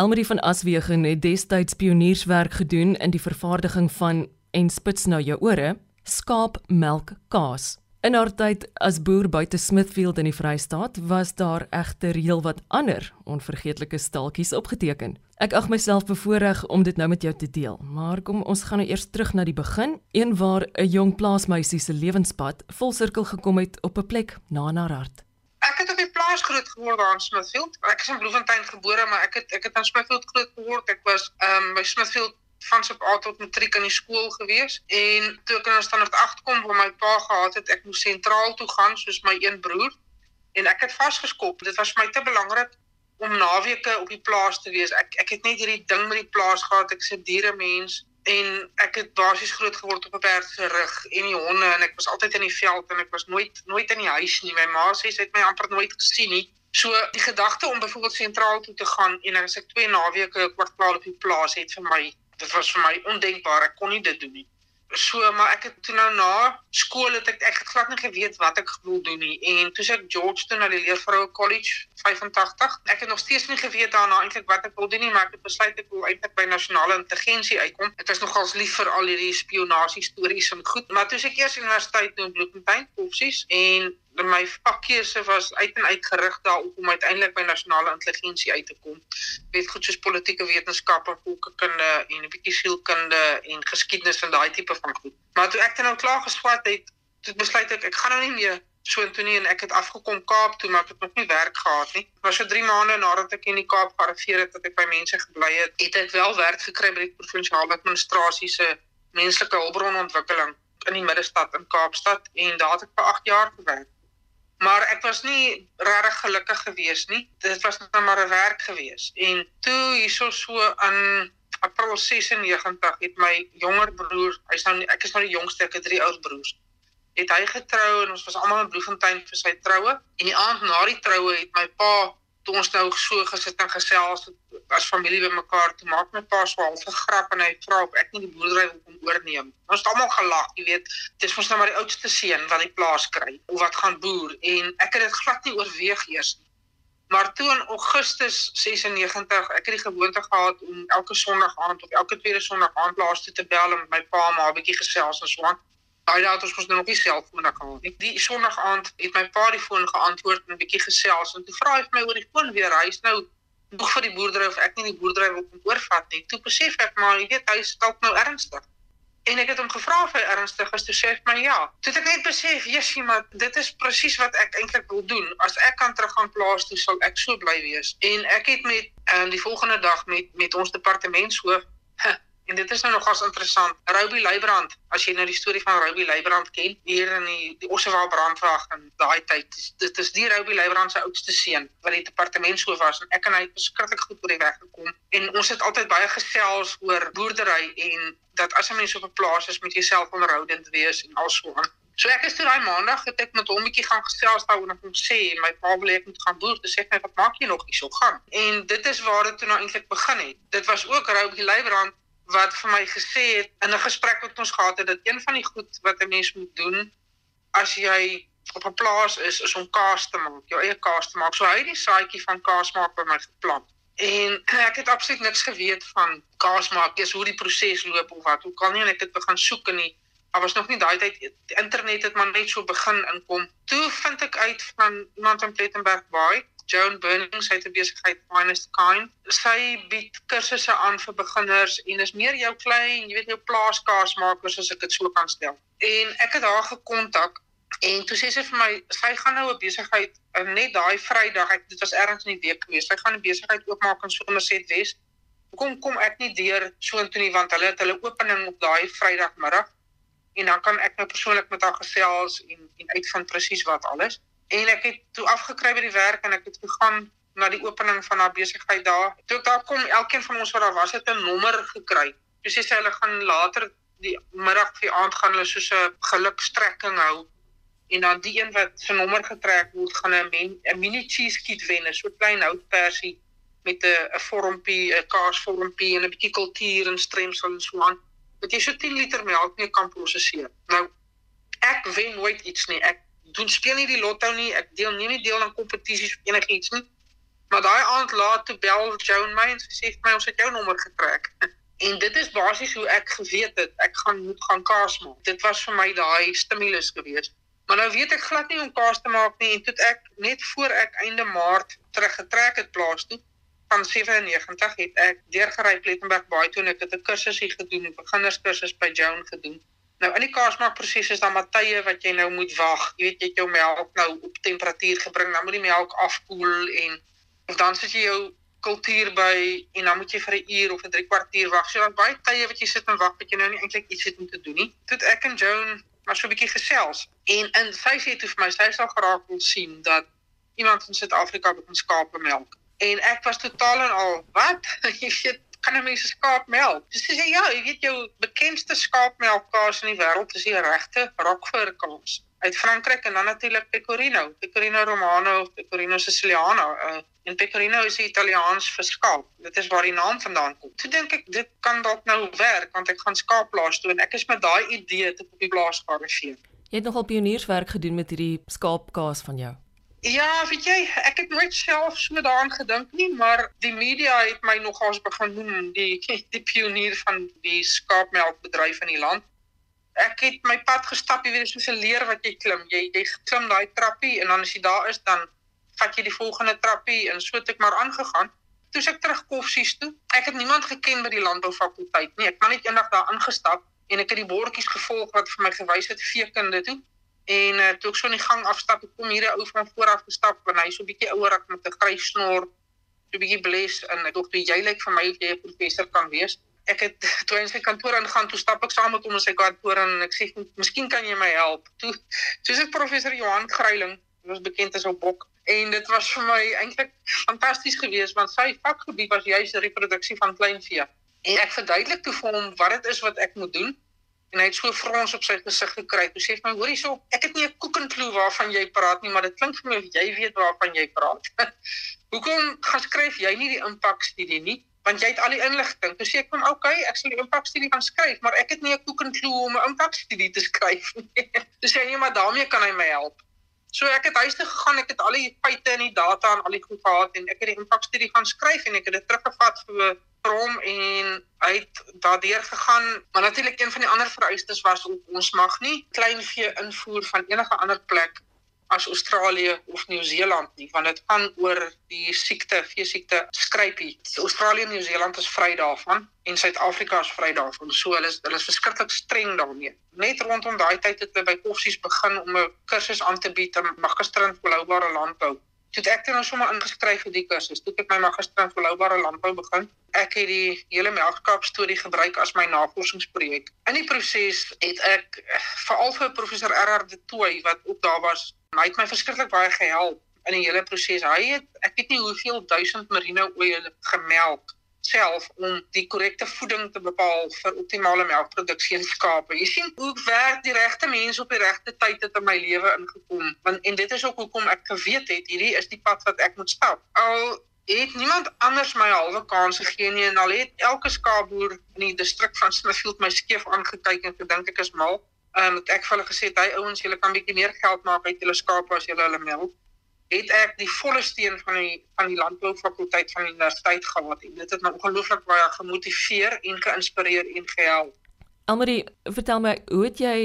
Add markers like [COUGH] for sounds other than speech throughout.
Elmarie van Aswegen het destyds pionierswerk gedoen in die vervaardiging van en spits nou jou ore, skaapmelk kaas. In haar tyd as boer buite Smithfield in die Vrystaat was daar egter heelwat ander onvergeetlike staaltjies opgeteken. Ek ag myself bevoorreg om dit nou met jou te deel, maar kom ons gaan nou eers terug na die begin, een waar 'n jong plaasmeisie se lewenspad vol sirkel gekom het op 'n plek na haar hart. Plaas groot geword daar in Smithfield. Ek is in Bloemfontein gebore, maar ek het ek het in Smithfield groot geword. Ek was ehm um, by Smithfield van sop A tot matriek in die skool gewees en toe ek in standaard 8 kom waar my pa gehad het ek moes sentraal toe gaan soos my een broer en ek het vasgeskop dit was vir my te belangrik om naweke op die plaas te wees ek ek het net hierdie ding met die plaas gehad ek se diere mens en ek het basies groot geword op 'n perd se rug en die honde en ek was altyd in die veld en ek was nooit nooit in die huis nie my ma sê sy het my amper nooit gesien nie So die gedagte om byvoorbeeld sentraal toe te gaan en as ek twee naweke kwartaal op die plaas het vir my dit was vir my ondenkbaar. Ek kon nie dit doen nie. So maar ek het toe nou na skool het ek ek het glad nie geweet wat ek wil doen nie en toe sê ek Georgetown na die Leervroue College 85. Ek het nog steeds nie geweet daarna eintlik wat ek wil doen nie, maar ek het besluit ek wil eintlik by nasionale intelligensie uitkom. Ek was nogals lief vir al hierdie spionasie stories en goed, maar toe ek eers universiteit doen Bloemfontein, opsies en my vakkeuse was uit en uit gerig daarop om uiteindelik by nasionale intelligensie uit te kom. Weet goed soos politieke wetenskappe, volkskunde en 'n bietjie sielkunde en geskiedenis en daai tipe van goed. Maar toe ek dan nou klaar geswat het, toe besluit ek ek gaan nou nie meer so intoe nie en ek het afgekom Kaap toe maar ek het nog nie werk gehad nie. Was so 3 maande nadat ek in die Kaap gearriveer het dat ek by mense gebly het, het ek wel werk gekry by die provinsiale administrasie se menslike hulpbronontwikkeling in die middestad in Kaapstad en daar het ek vir 8 jaar gewerk maar ek was nie regtig gelukkig gewees nie. Dit was net maar 'n werk gewees. En toe hierso so aan April 96 het my jonger broer, hy's nou ek is nou die jongste, ek het drie ouer broers. Het hy getrou en ons was almal in Bloemfontein vir sy troue. En die aand na die troue het my pa toe ons nou so gesit en gesels as familie bymekaar toe maak my pa so half 'n grap en hy vra of ek nie die boerdery wil kom oorneem. Ons het almal gelag, jy weet, dit is mos nou maar die oudste seun wat die plaas kry of wat gaan boer en ek het dit glad nie oorweeg eers nie. Maar toe in Augustus 96, ek het die gewoonte gehad om elke Sondag aand of elke tweede Sondag aand plaas toe te bel met my pa maar 'n bietjie gesels en so aan. Daai dae het ons mos nou nog nie selfoon gehad nie. Die Sondag aand het my pa die foon geantwoord en 'n bietjie gesels en toe vra hy vir my oor die foon weer. Hy's nou nog vir die boerdery of ek nie die boerdery wil kom oorvat nie. Toe besef ek maar, jy weet, hy is dalk nou ernstig. En ek het hom gevra of hy ernstig is, toe sê hy my ja. Toe het ek net besef, "Jessie, maar dit is presies wat ek eintlik wil doen. As ek kan terug gaan plaas toe, sal ek so bly wees." En ek het met um, die volgende dag met met ons departementshoof En dit is nou nogals interessant. Ruby Leibrand, as jy nou die storie van Ruby Leibrand ken, hier in die die Ossewa brandwag in daai tyd, dit is die Ruby Leibrand se oudste seun wat die departementshoof was en ek en hy het beskiklik goed oor die weg gekom. En ons het altyd baie gesels oor boerdery en dat as 'n mens op 'n plaas is, moet jy self onderhoudend wees en alsoos. So ek is toe daai maandag het ek met hom 'n bietjie gaan gesels daaroor en hom sê my pa wil ek moet gaan boer, dis sê hy wat maak jy nog hierso gaan. En dit is waar dit toe nou eintlik begin het. Dit was ook Ruby Leibrand wat vir my gesê het in 'n gesprek wat ons gehad het dat een van die goed wat 'n mens moet doen as jy op 'n plaas is is om kaas te maak, jou eie kaas te maak. So hy het die saadjie van kaas maak by my geplant. En ek het absoluut niks geweet van kaas maak, eers hoe die proses loop of wat. Hoe kan nie en ek het begin soek in die Daar was nog nie daai tyd die internet het maar net so begin inkom. Toe vind ek uit van iemand in Plettenberg Bay Joan Burning sy het 'n besigheid Finest Kind. Sy bied kursusse aan vir beginners en is meer jou klein, jy weet jou plaaskaasmakers as ek dit so kan stel. En ek het haar gekontak en toe sê sy vir my sy gaan nou 'n besigheid eh, net daai Vrydag, ek dit was ergens in die week gewees. Sy gaan 'n besigheid oopmaak in Somerset Wes. Kom kom ek nie deur so intoe nie want hulle het hulle opening op daai Vrydagmiddag en dan kan ek nou persoonlik met haar gesels en en uitvind presies wat alles en ek het toe afgekry by die werk en ek het gegaan na die opening van haar besigheid daar. Toe ek daar kom, elkeen van ons wat daar was, het 'n nommer gekry. Toe sê sy hulle gaan later die middag vir aand gaan hulle soos 'n gelukstrekking hou en dan die een wat se nommer getrek word gaan 'n 'n mini cheese kit wen, so 'n klein houtpersie met 'n 'n vormpie, 'n kaasvormpie en 'n bietjie kultuur en stremsel en so aan. Wat jy so 10 liter melk mee kan prosesseer. Nou ek wen nooit iets nie. Ek doen speel nie die lotto nie. Ek deel nie nie deel aan kompetisies of enigiets nie. Maar daai aand laat toe bel Joan my en sy sê vir my ons het jou nommer getrek. [LAUGHS] En dit is basies hoe ek geweet het ek gaan moet gaan kaas maak. Dit was vir my daai stimulus gewees. Maar nou weet ek glad nie om kaas te maak nie en toe ek net voor ek einde Maart teruggetrek het plaas toe van 97 het ek deurgery Plettenberg Baai toe en ek het 'n kursus hier gedoen, 'n beginnerskursus by Joan gedoen. Nou in die kaasmaakproses is daar matye wat jy nou moet wag. Jy weet jy het jou melk nou op temperatuur gebring, dan moet die melk afkoel en of dan sit jy jou kultuur by en dan moet jy vir 'n uur of 'n 3 kwartier wag. So dan baie tye wat jy sit en wag wat jy nou nie eintlik iets het om te doen nie. Toe ek en Joan maar so 'n bietjie gesels en in sy sê toe vir my sy sal graag wil sien dat iemand in Suid-Afrika begin skape melk. En ek was totaal en al wat [LAUGHS] jy weet kan 'n mens skaap melk? Dis sê ja, jy weet jou bekendste skaapmelkkaas in die wêreld is die regte Roquefort kaas uit Frankryk en dan natuurlik Pecorino, Pecorino Romano of Pecorino Siciliano. Uh, en Pecorino is Italiaans vir skaap. Dit is waar die naam vandaan kom. Toe dink ek dit kan dalk nou werk want ek gaan skaapplaas toe en ek is met daai idee te op die plaas gearriveer. Jy het nogal pionierswerk gedoen met hierdie skaapkaas van jou. Ja, weet jy, ek het nooit self so daaraan gedink nie, maar die media het my nogals begin noem die [LAUGHS] die pionier van die skaapmelkbedryf in die land ek het my pad gestap, jy weet soos 'n leer wat jy klim. Jy jy klim daai trappie en dan as jy daar is dan vat jy die volgende trappie en so het ek maar aangegaan. Toe ek terug koffsies toe. Ek het niemand geken by die landboufakulteit nie. Ek het net eendag daar aangestap en ek het die bordjies gevolg wat vir my gewys het veekinde toe. En uh, toe ek so in die gang afstap, kom hier 'n ou van vooraf gestap en hy so 'n bietjie ouer ek met 'n grys snor, so 'n bietjie bles en ek dink jy lyk vir my of jy 'n professor kan wees ek het [LAUGHS] toe in sy kantoor ingaan, toe stap ek saam met hom in sy kantoor en ek sê, "Miskien kan jy my help." [LAUGHS] Toe soos ek professor Johan Greiling, wat bekend op Bok, en dit was vir my eintlik fantasties geweest want sy vakgebied was juis die reproduksie van kleinvee. En ek verduidelik toe vir hom wat dit is wat ek moet doen. En hy het so frons op sy gesig gekry. Toe sê hy my: "Hoorie so, ek het nie 'n koekenklou waarvan jy praat nie, maar dit klink vir my of jy weet waarvan jy praat." [LAUGHS] Hoekom gaan skryf jy nie die impakstudie nie? want jy het al die inligting. Toe sê ek hom, "Oké, okay, ek sal die impakstudie gaan skryf, maar ek het nie 'n koek en klou om 'n impakstudie te [LAUGHS] skryf nie." Toe sê hy, "Nee, maar daarmee kan hy my help." So ek het huis toe gegaan, ek het al die feite en die data en al die goed gehad en ek het die impakstudie gaan skryf en ek het dit teruggevat vir hom en hy het daardeur gegaan. Maar natuurlik een van die ander vereistes was ons mag nie kleinvee invoer van enige ander plek as Australië of Nieu-Seeland nie want dit gaan oor die siekte, veesiekte skrypie. Australië en Nieu-Seeland is vry daarvan en Suid-Afrika is vry daarvan. So hulle is hulle is verskriklik streng daarmee. Net rondom daai tyd het hulle by Koffsies begin om 'n kursus aan te bied om magister in volhoubare landbou. Toe ek toe nou sommer ingeskryf vir die kursus, toe ek my magister in volhoubare landbou begin. Ek het die hele melkskaap storie gebruik as my navorsingsprojek. In die proses het ek veral vir professor RR de Tooy wat ook daar was Hy het my verskriklik baie gehelp in die hele proses. Hy het ek weet nie hoeveel duisend merino oeye gemelk self om die korrekte voeding te bepaal vir optimale melkproduksie in skape. Jy sien hoe werk die regte mense op die regte tyd het in my lewe ingekom. Want en dit is ook hoekom ek geweet het hierdie is die pad wat ek moet stap. Al het niemand anders my halwe kans gegee nie en al het elke skaapboer in die distrik van Smithfield my skeef aangekyk en gedink ek is mal ehm um, ek het vir hulle gesê hy ouens julle kan bietjie meer geld maak uit julle skape as julle hulle melk het ek die volle steun van die van die landboufakulteit van die universiteit gehad en dit het my ongelooflik baie gemotiveer en geïnspireer en gehelp. Almarie, vertel my, hoe het jy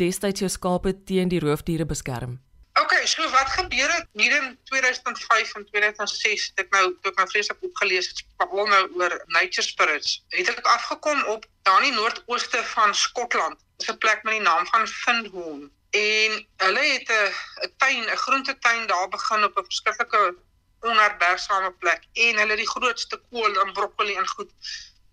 destyds jou skape teen die roofdiere beskerm? OK, so wat gebeur het hier in 2005 en 2006 het ek nou toe ek my vreeslik opgelees het, veral nou oor nature spirits. Het ek afgekom op daar in die noordooste van Skotland is 'n plek met die naam van Findhorn en hulle het 'n 'n tuin, 'n groentetuin daar begin op 'n verskillike onherbergsame plek en hulle het die grootste kool en broccoli en goed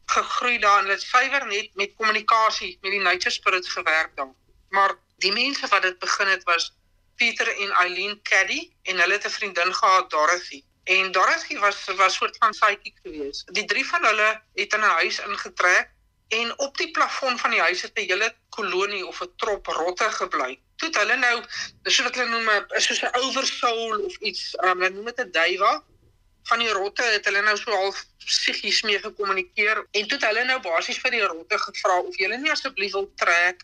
gegroei daar en het suiwer net met kommunikasie met die nature spirits gewerk daar. Maar die mense wat dit begin het was Pieter en Eileen Caddy en hulle het 'n vriendin gehad Dorothy. En Dorothy was was soort van psychic geweest. Die drie van hulle het in 'n huis ingetrek en op die plafon van die huis het 'n hele kolonie of 'n trop rotte gebly. Toe het hulle nou, dis wat hulle noem 'n soos 'n oversoul of iets, um, hulle noem dit 'n duiwa van die rotte het hulle nou so half psigies mee gekommunikeer en toe het hulle nou basies vir die rotte gevra of julle nie asseblief wil trek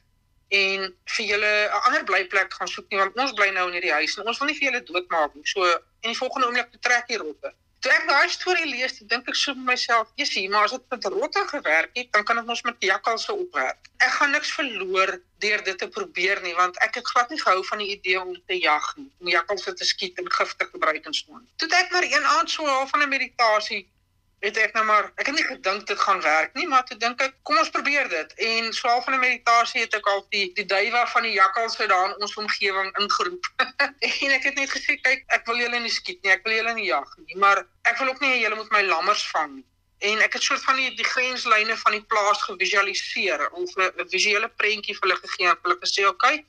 en vir julle 'n ander blyplek gaan soek nie want ons bly nou in hierdie huis en ons wil nie vir julle doodmaak nie. So en die volgende oomblik trek die rotte. Toe ek daai storie lees, dink ek so vir myself, "Jessie, maar as dit met rotte gewerk het, dan kan dit mos met jakkalse opwerk." Ek gaan niks verloor deur dit te probeer nie, want ek het glad nie gehou van die idee om te jag nie, om jakkalse te skiet en gif te gebruik en so. Toe ek maar een aand so half van 'n meditasie het ek nou maar ek het nie gedink dit gaan werk nie, maar toe dink ek, kom ons probeer dit. En swaal van 'n meditasie het ek al die die duiwe van die jakkals uit daar in ons omgewing ingeroep. [LAUGHS] en ek het net gesê, kyk, ek wil julle nie skiet nie, ek wil julle nie jag nie, maar ek wil ook nie julle moet my lammers vang nie. En ek het soort van die die grenslyne van die plaas gevisualiseer of 'n visuele prentjie vir hulle gegee en hulle gesê, "Oké, okay,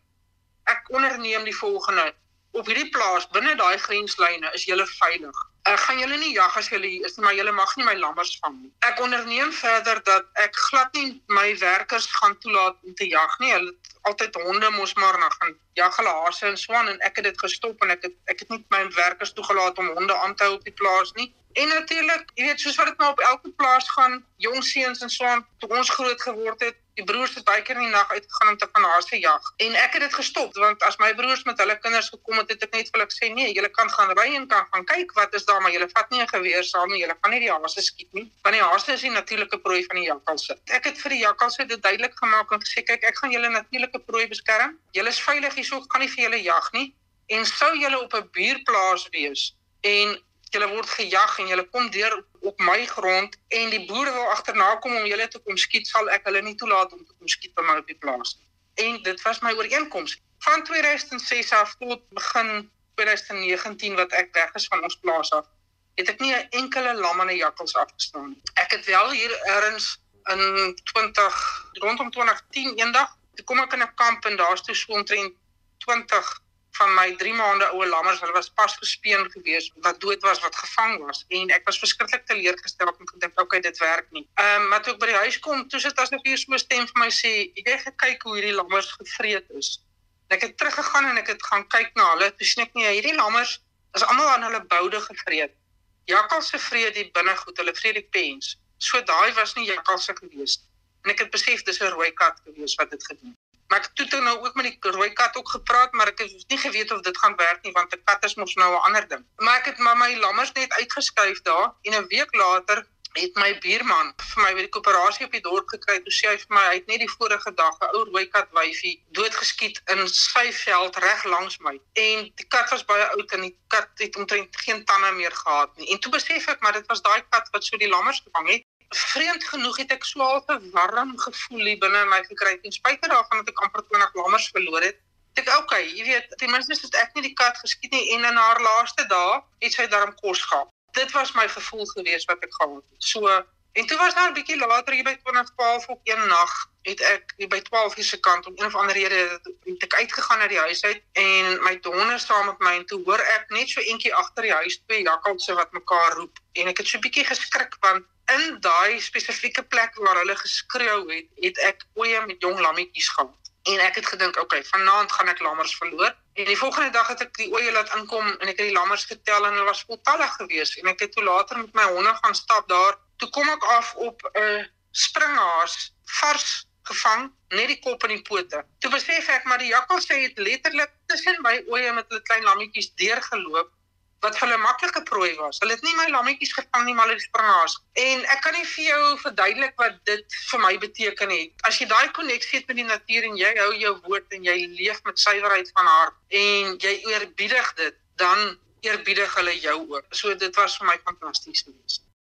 ek onderneem die volgende. Op hierdie plaas binne daai grenslyne is julle veilig." Ek gaan julle nie jag as julle hier is maar julle mag nie my lammers vang nie. Ek onderneem verder dat ek glad nie my werkers gaan toelaat om te jag nie. Hulle het altyd honde mos maar na gaan jag hulle haase en swaan en ek het dit gestop en ek het ek het nie my werkers toegelaat om honde aan te hou op die plaas nie. En natuurlik, jy weet, soos wat dit maar op elke plaas gaan, jong seuns en swaan, toe ons groot geword het, die broers het baie keer in die nag uitgegaan om te gaan haase jag. En ek het dit gestop want as my broers met hulle kinders gekom het, het ek net vir hulle gesê, "Nee, julle kan gaan ry en kan gaan kyk wat is daar, maar julle vat nie 'n geweer saam nie. Julle gaan nie die haase skiet nie, want die haase is die natuurlike prooi van die jakkalse." Ek het vir die jakkalse dit duidelik gemaak en gesê, "Kyk, ek gaan julle natuurlike prooi beskerm. Julle is veilig hierso, gaan nie vir julle jag nie." En sou julle op 'n buurplaas wees en julle word gejag en julle kom deur op my grond en die boere wil agterna kom om julle te kom skiet, sal ek hulle nie toelaat om te kom skiet by my op die plaas nie. En dit was my ooreenkoms van 2006 af tot begin 2019 wat ek weg is van ons plaas af. Het ek nie 'n enkele lam en 'n jakkals afgestaan nie. Ek het wel hier erns in 20 rondom 2010 eendag, toe kom ek in 'n kamp en daar's toe so omtrent 20 van my 3 maande oue lammers, hulle was pas gespeen gewees wat dood was wat gevang was en ek was verskriklik teleurgestel en gedink okay dit werk nie. Ehm um, maar toe ek by die huis kom, toe sit as nog hier so 'n stem vir my sê, "Jy het gekyk hoe hierdie lammers gevreet is." En ek het teruggegaan en ek het gaan kyk na hulle. Toe sien ek nee, hierdie lammers is almal aan hulle boude gevreet. Jakkals se vreet die binnegoed, hulle vreet die pens. So daai was nie jakkals se gewees nie. En ek het besef dis 'n rooi kat gewees wat dit gedoen het. Maar ek het toe nou ook met die rooi kat ook gepraat, maar ek het nie geweet of dit gaan werk nie want 'n kat is mos nou 'n ander ding. Maar ek het maar my lammers net uitgeskuif daar en 'n week later het my buurman vir my by die koöperasie op die dorp gekry. Toe sê hy vir my hy het net die vorige dag 'n ou rooi kat wyfie doodgeskiet in sy veld reg langs my. En die kat was baie oud en die kat het omtrent geen tande meer gehad nie. En toe besef ek maar dit was daai kat wat so die lammers gevang het vreemd genoeg het ek so 'n warm gevoel hier binne in my gekry ten spyte daarvan dat ek amper 20 lammers verloor het. Ek okay, jy weet, ten minste het ek nie die kat geskiet nie en in haar laaste dae het sy darm kos gehad. Dit was my gevoel gewees wat ek gehad het. So en toe was daar 'n bietjie later hier by 2012 op een nag het ek hier by 12 uur se kant om een of ander rede het ek uitgegaan na die huis uit en my donder saam met my en toe hoor ek net so eentjie agter die huis twee jakkalse wat mekaar roep en ek het so 'n bietjie geskrik want in daai spesifieke plek waar hulle geskreeu het, het ek oeye met jong lammetjies gehad. En ek het gedink, oké, okay, vanaand gaan ek lammers verloor. En die volgende dag het ek die oeye laat inkom en ek het die lammers getel en hulle was voltallig geweest en ek het toe later met my honde gaan stap daar. Toe kom ek af op 'n springhaas vars gevang, net die kop en die pote. Toe besef ek maar die jakkals het letterlik tussen my oeye met hulle klein lammetjies deurgeloop wat vir hulle maklike prooi was. Hulle het nie my lammetjies gevang nie, maar hulle springhaas. En ek kan nie vir jou verduidelik wat dit vir my beteken het. As jy daai koneksie het met die natuur en jy hou jou woord en jy leef met suiwerheid van hart en jy eerbiedig dit, dan eerbiedig hulle jou ook. So dit was vir my fantasties geweest.